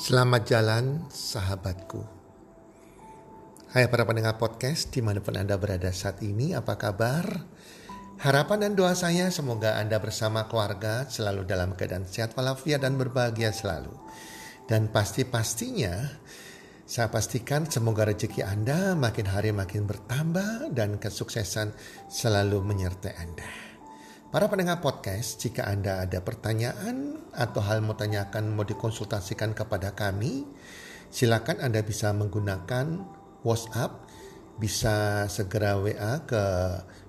Selamat jalan sahabatku. Hai para pendengar podcast di mana pun Anda berada saat ini, apa kabar? Harapan dan doa saya semoga Anda bersama keluarga selalu dalam keadaan sehat walafiat dan berbahagia selalu. Dan pasti-pastinya saya pastikan semoga rezeki Anda makin hari makin bertambah dan kesuksesan selalu menyertai Anda. Para pendengar podcast, jika Anda ada pertanyaan atau hal mau tanyakan mau dikonsultasikan kepada kami, silakan Anda bisa menggunakan WhatsApp, bisa segera WA ke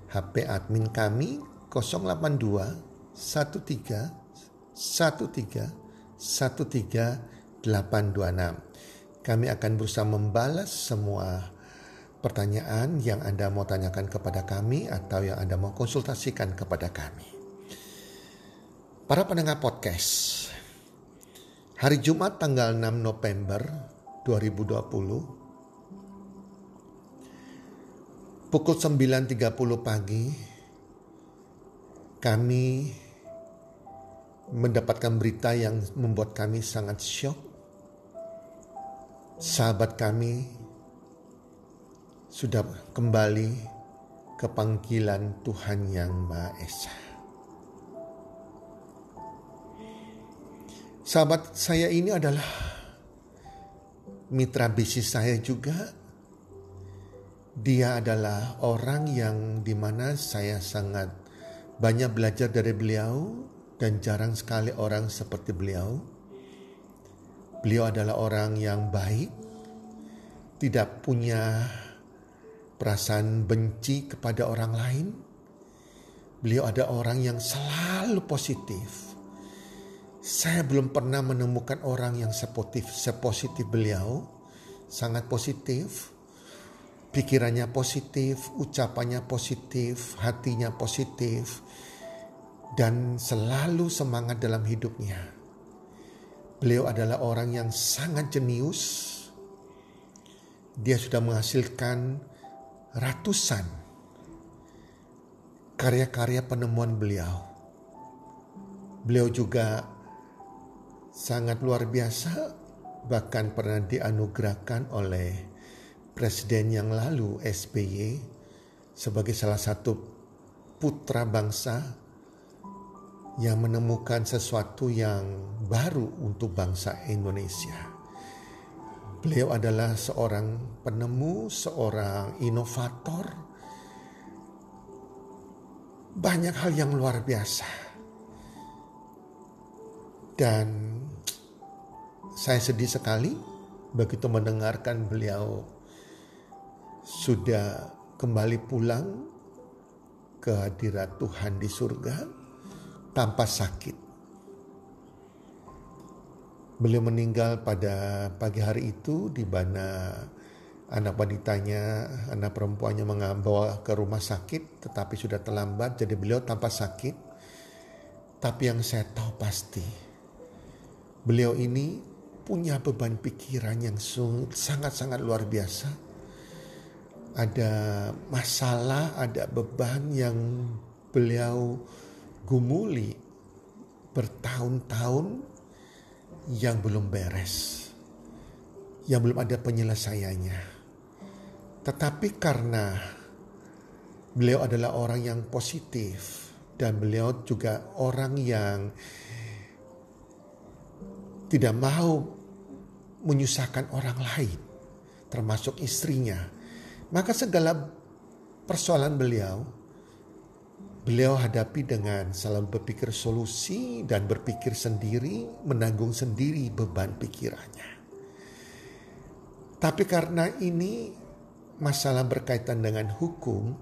HP admin kami 082 13 13 13 826. Kami akan berusaha membalas semua pertanyaan yang Anda mau tanyakan kepada kami atau yang Anda mau konsultasikan kepada kami. Para pendengar podcast, hari Jumat tanggal 6 November 2020, pukul 9.30 pagi, kami mendapatkan berita yang membuat kami sangat syok. Sahabat kami sudah kembali ke panggilan Tuhan Yang Maha Esa. Sahabat saya ini adalah mitra bisnis saya juga. Dia adalah orang yang di mana saya sangat banyak belajar dari beliau dan jarang sekali orang seperti beliau. Beliau adalah orang yang baik, tidak punya perasaan benci kepada orang lain. Beliau ada orang yang selalu positif. Saya belum pernah menemukan orang yang sepositif, sepositif beliau. Sangat positif. Pikirannya positif, ucapannya positif, hatinya positif. Dan selalu semangat dalam hidupnya. Beliau adalah orang yang sangat jenius. Dia sudah menghasilkan ratusan karya-karya penemuan beliau. Beliau juga sangat luar biasa, bahkan pernah dianugerahkan oleh presiden yang lalu SBY sebagai salah satu putra bangsa yang menemukan sesuatu yang baru untuk bangsa Indonesia. Beliau adalah seorang penemu, seorang inovator. Banyak hal yang luar biasa. Dan saya sedih sekali begitu mendengarkan beliau sudah kembali pulang ke hadirat Tuhan di surga tanpa sakit. Beliau meninggal pada pagi hari itu di mana anak wanitanya, anak perempuannya membawa ke rumah sakit tetapi sudah terlambat jadi beliau tanpa sakit. Tapi yang saya tahu pasti beliau ini punya beban pikiran yang sangat-sangat luar biasa. Ada masalah, ada beban yang beliau gumuli bertahun-tahun yang belum beres, yang belum ada penyelesaiannya. Tetapi karena beliau adalah orang yang positif dan beliau juga orang yang tidak mau menyusahkan orang lain, termasuk istrinya. Maka segala persoalan beliau Beliau hadapi dengan selalu berpikir solusi dan berpikir sendiri, menanggung sendiri beban pikirannya. Tapi karena ini masalah berkaitan dengan hukum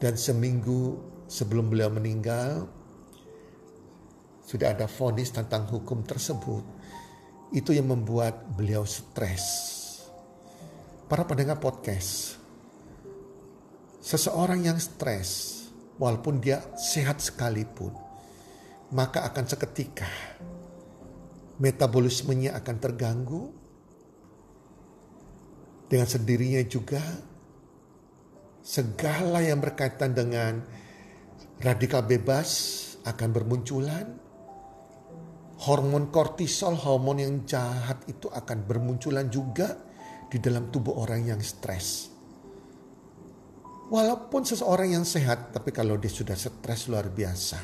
dan seminggu sebelum beliau meninggal sudah ada vonis tentang hukum tersebut. Itu yang membuat beliau stres. Para pendengar podcast, seseorang yang stres walaupun dia sehat sekalipun, maka akan seketika metabolismenya akan terganggu. Dengan sendirinya juga segala yang berkaitan dengan radikal bebas akan bermunculan. hormon kortisol, hormon yang jahat itu akan bermunculan juga di dalam tubuh orang yang stres. Walaupun seseorang yang sehat, tapi kalau dia sudah stres luar biasa,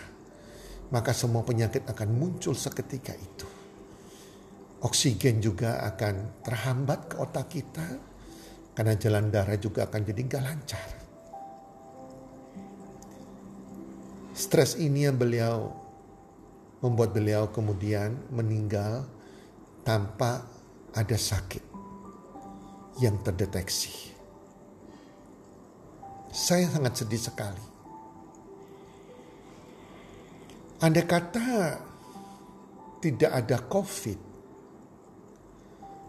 maka semua penyakit akan muncul seketika itu. Oksigen juga akan terhambat ke otak kita, karena jalan darah juga akan jadi gak lancar. Stres ini yang beliau membuat beliau kemudian meninggal tanpa ada sakit yang terdeteksi. Saya sangat sedih sekali. Andai kata tidak ada COVID,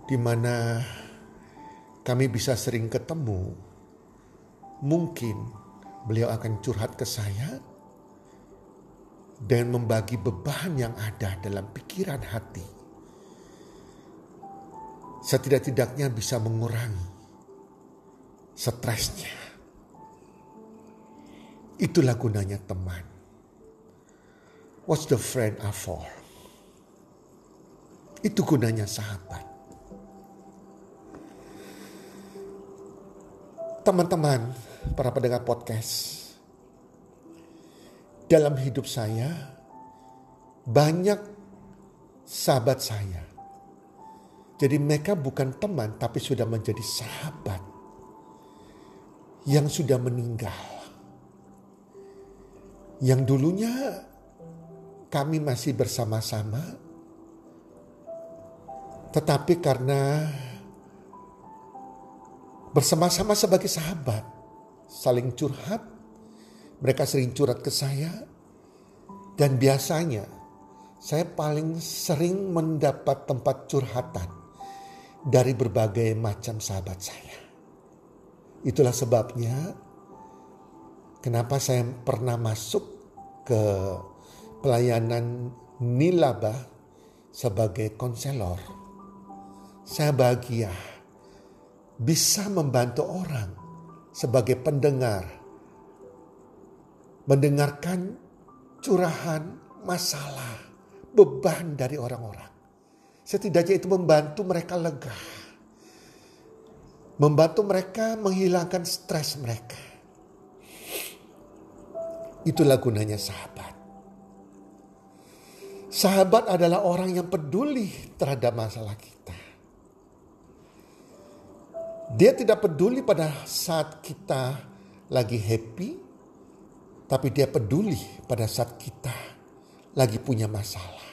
di mana kami bisa sering ketemu, mungkin beliau akan curhat ke saya dan membagi beban yang ada dalam pikiran hati. Setidak-tidaknya bisa mengurangi stresnya. Itulah gunanya teman. What's the friend are for? Itu gunanya sahabat. Teman-teman, para pendengar podcast, dalam hidup saya banyak sahabat saya. Jadi mereka bukan teman tapi sudah menjadi sahabat yang sudah meninggal yang dulunya kami masih bersama-sama, tetapi karena bersama-sama sebagai sahabat, saling curhat, mereka sering curhat ke saya, dan biasanya saya paling sering mendapat tempat curhatan dari berbagai macam sahabat saya. Itulah sebabnya Kenapa saya pernah masuk ke pelayanan nilaba sebagai konselor? Saya bahagia bisa membantu orang sebagai pendengar, mendengarkan curahan masalah, beban dari orang-orang. Setidaknya itu membantu mereka lega, membantu mereka menghilangkan stres mereka Itulah gunanya sahabat. Sahabat adalah orang yang peduli terhadap masalah kita. Dia tidak peduli pada saat kita lagi happy, tapi dia peduli pada saat kita lagi punya masalah.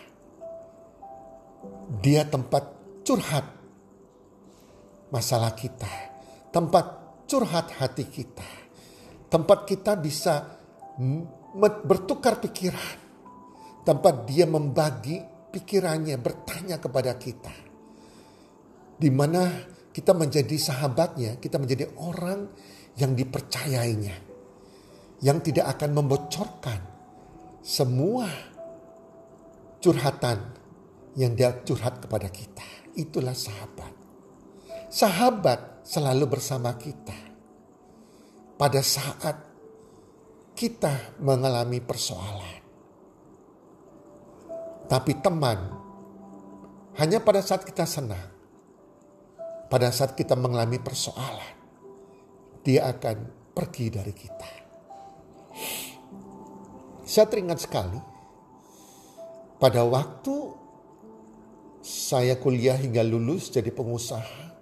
Dia tempat curhat masalah kita, tempat curhat hati kita, tempat kita bisa bertukar pikiran. Tempat dia membagi pikirannya, bertanya kepada kita. Di mana kita menjadi sahabatnya, kita menjadi orang yang dipercayainya. Yang tidak akan membocorkan semua curhatan yang dia curhat kepada kita. Itulah sahabat. Sahabat selalu bersama kita. Pada saat kita mengalami persoalan. Tapi teman, hanya pada saat kita senang, pada saat kita mengalami persoalan, dia akan pergi dari kita. Saya teringat sekali, pada waktu saya kuliah hingga lulus jadi pengusaha,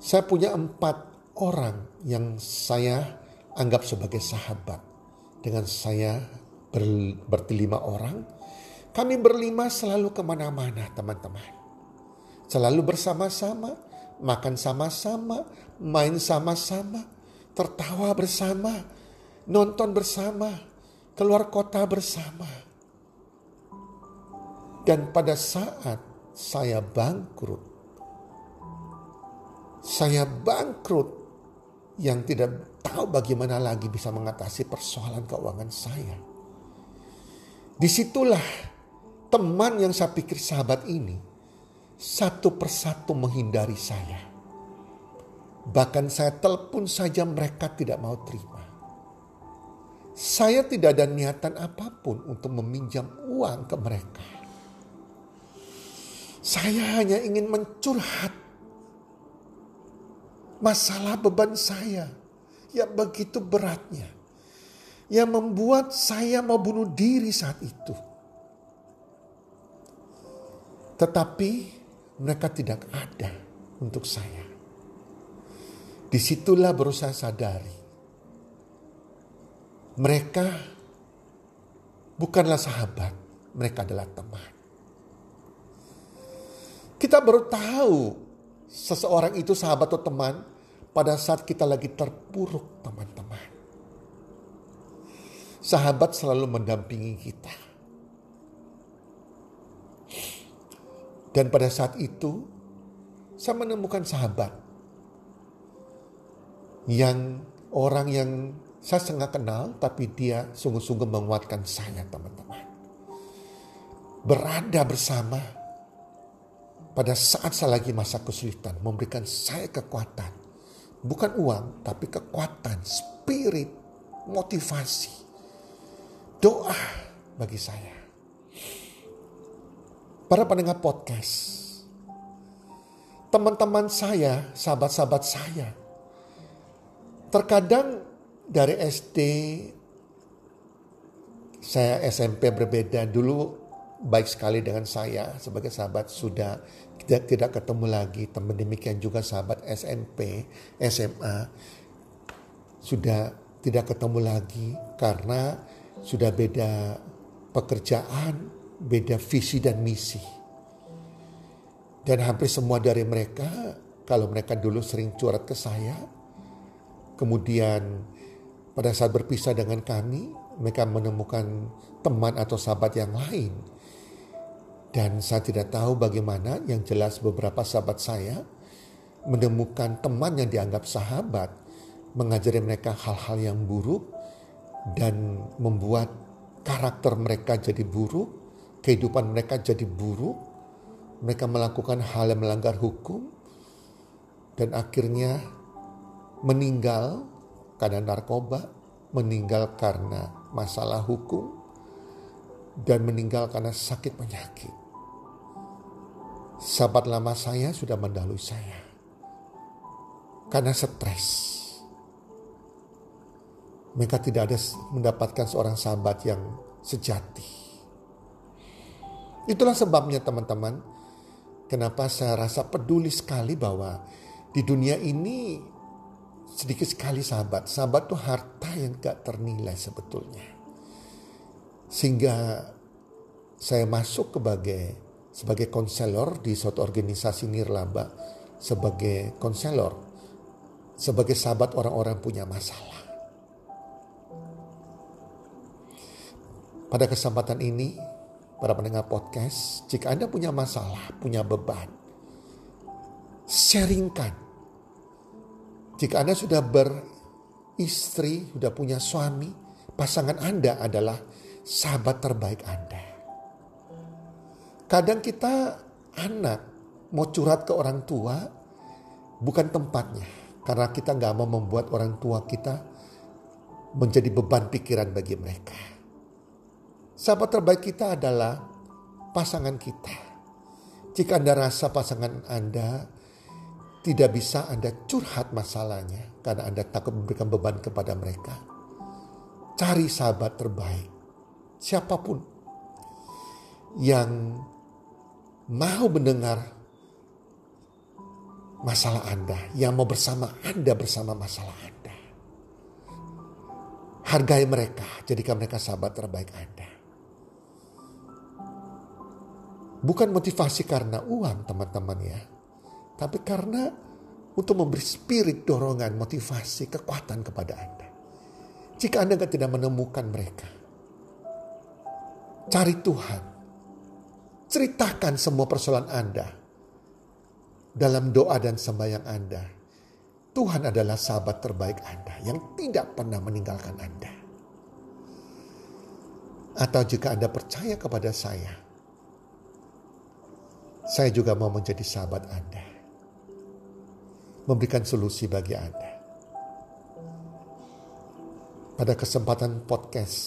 saya punya empat orang yang saya anggap sebagai sahabat. Dengan saya ber, berlima orang, kami berlima selalu ke mana-mana teman-teman. Selalu bersama-sama, makan sama-sama, main sama-sama, tertawa bersama, nonton bersama, keluar kota bersama. Dan pada saat saya bangkrut, saya bangkrut yang tidak tahu bagaimana lagi bisa mengatasi persoalan keuangan saya. Di situlah teman yang saya pikir sahabat ini satu persatu menghindari saya. Bahkan saya telepon saja mereka tidak mau terima. Saya tidak ada niatan apa pun untuk meminjam uang ke mereka. Saya hanya ingin mencurhat masalah beban saya yang begitu beratnya. Yang membuat saya mau bunuh diri saat itu. Tetapi mereka tidak ada untuk saya. Di situlah berusaha sadari. Mereka bukanlah sahabat, mereka adalah teman. Kita baru tahu seseorang itu sahabat atau teman pada saat kita lagi terpuruk teman-teman. Sahabat selalu mendampingi kita. Dan pada saat itu saya menemukan sahabat yang orang yang saya setengah kenal tapi dia sungguh-sungguh menguatkan saya teman-teman. Berada bersama pada saat saya lagi masa kesulitan memberikan saya kekuatan. Bukan uang tapi kekuatan, spirit, motivasi, doa bagi saya. Para pendengar podcast, teman-teman saya, sahabat-sahabat saya, terkadang dari SD saya SMP berbeda dulu baik sekali dengan saya sebagai sahabat sudah tidak ketemu lagi. Teman demikian juga sahabat SMP SMA sudah tidak ketemu lagi karena sudah beda pekerjaan beda visi dan misi. Dan hampir semua dari mereka kalau mereka dulu sering curhat ke saya kemudian pada saat berpisah dengan kami mereka menemukan teman atau sahabat yang lain dan saya tidak tahu bagaimana yang jelas beberapa sahabat saya menemukan teman yang dianggap sahabat mengajari mereka hal-hal yang buruk dan membuat karakter mereka jadi buruk, kehidupan mereka jadi buruk, mereka melakukan hal yang melanggar hukum dan akhirnya meninggal karena narkoba, meninggal karena masalah hukum, dan meninggal karena sakit penyakit. Sahabat lama saya sudah mendahului saya karena stres. Mereka tidak ada mendapatkan seorang sahabat yang sejati. Itulah sebabnya teman-teman, kenapa saya rasa peduli sekali bahwa di dunia ini sedikit sekali sahabat. Sahabat itu harta yang gak ternilai sebetulnya. Sehingga saya masuk sebagai sebagai konselor di suatu organisasi nirlaba sebagai konselor sebagai sahabat orang-orang punya masalah. Pada kesempatan ini, para pendengar podcast, jika Anda punya masalah, punya beban, sharingkan. Jika Anda sudah beristri, sudah punya suami, pasangan Anda adalah sahabat terbaik Anda. Kadang kita anak mau curhat ke orang tua bukan tempatnya. Karena kita nggak mau membuat orang tua kita menjadi beban pikiran bagi mereka. Sahabat terbaik kita adalah pasangan kita. Jika Anda rasa pasangan Anda tidak bisa Anda curhat masalahnya karena Anda takut memberikan beban kepada mereka. Cari sahabat terbaik siapa pun yang mau mendengar masalah Anda, yang mau bersama Anda bersama masalah Anda. Hargai mereka, jadikan mereka sahabat terbaik Anda. Bukan motivasi karena uang teman-teman ya. Tapi karena untuk memberi spirit, dorongan, motivasi, kekuatan kepada Anda. Jika Anda tidak menemukan mereka, Cari Tuhan. Ceritakan semua persoalan Anda. Dalam doa dan sembahyang Anda. Tuhan adalah sahabat terbaik Anda yang tidak pernah meninggalkan Anda. Atau jika Anda percaya kepada saya, saya juga mau menjadi sahabat Anda. Memberikan solusi bagi Anda. Pada kesempatan podcast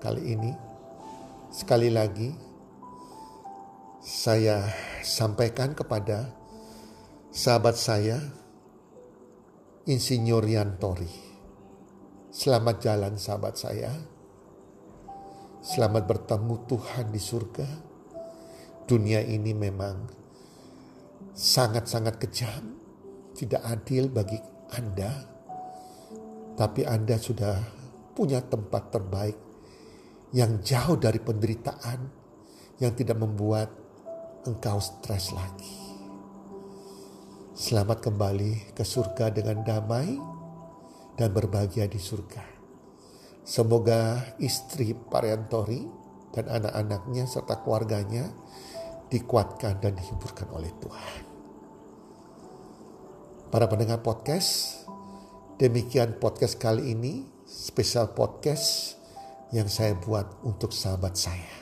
kali ini, Sekali lagi, saya sampaikan kepada sahabat saya, Insinyur Yantori. Selamat jalan sahabat saya. Selamat bertemu Tuhan di surga. Dunia ini memang sangat-sangat kejam, tidak adil bagi Anda. Tapi Anda sudah punya tempat terbaik yang jauh dari penderitaan yang tidak membuat engkau stres lagi. Selamat kembali ke surga dengan damai dan berbahagia di surga. Semoga istri Pariantori dan anak-anaknya serta keluarganya dikuatkan dan dihiburkan oleh Tuhan. Para pendengar podcast, demikian podcast kali ini, spesial podcast yang saya buat untuk sahabat saya.